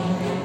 Thank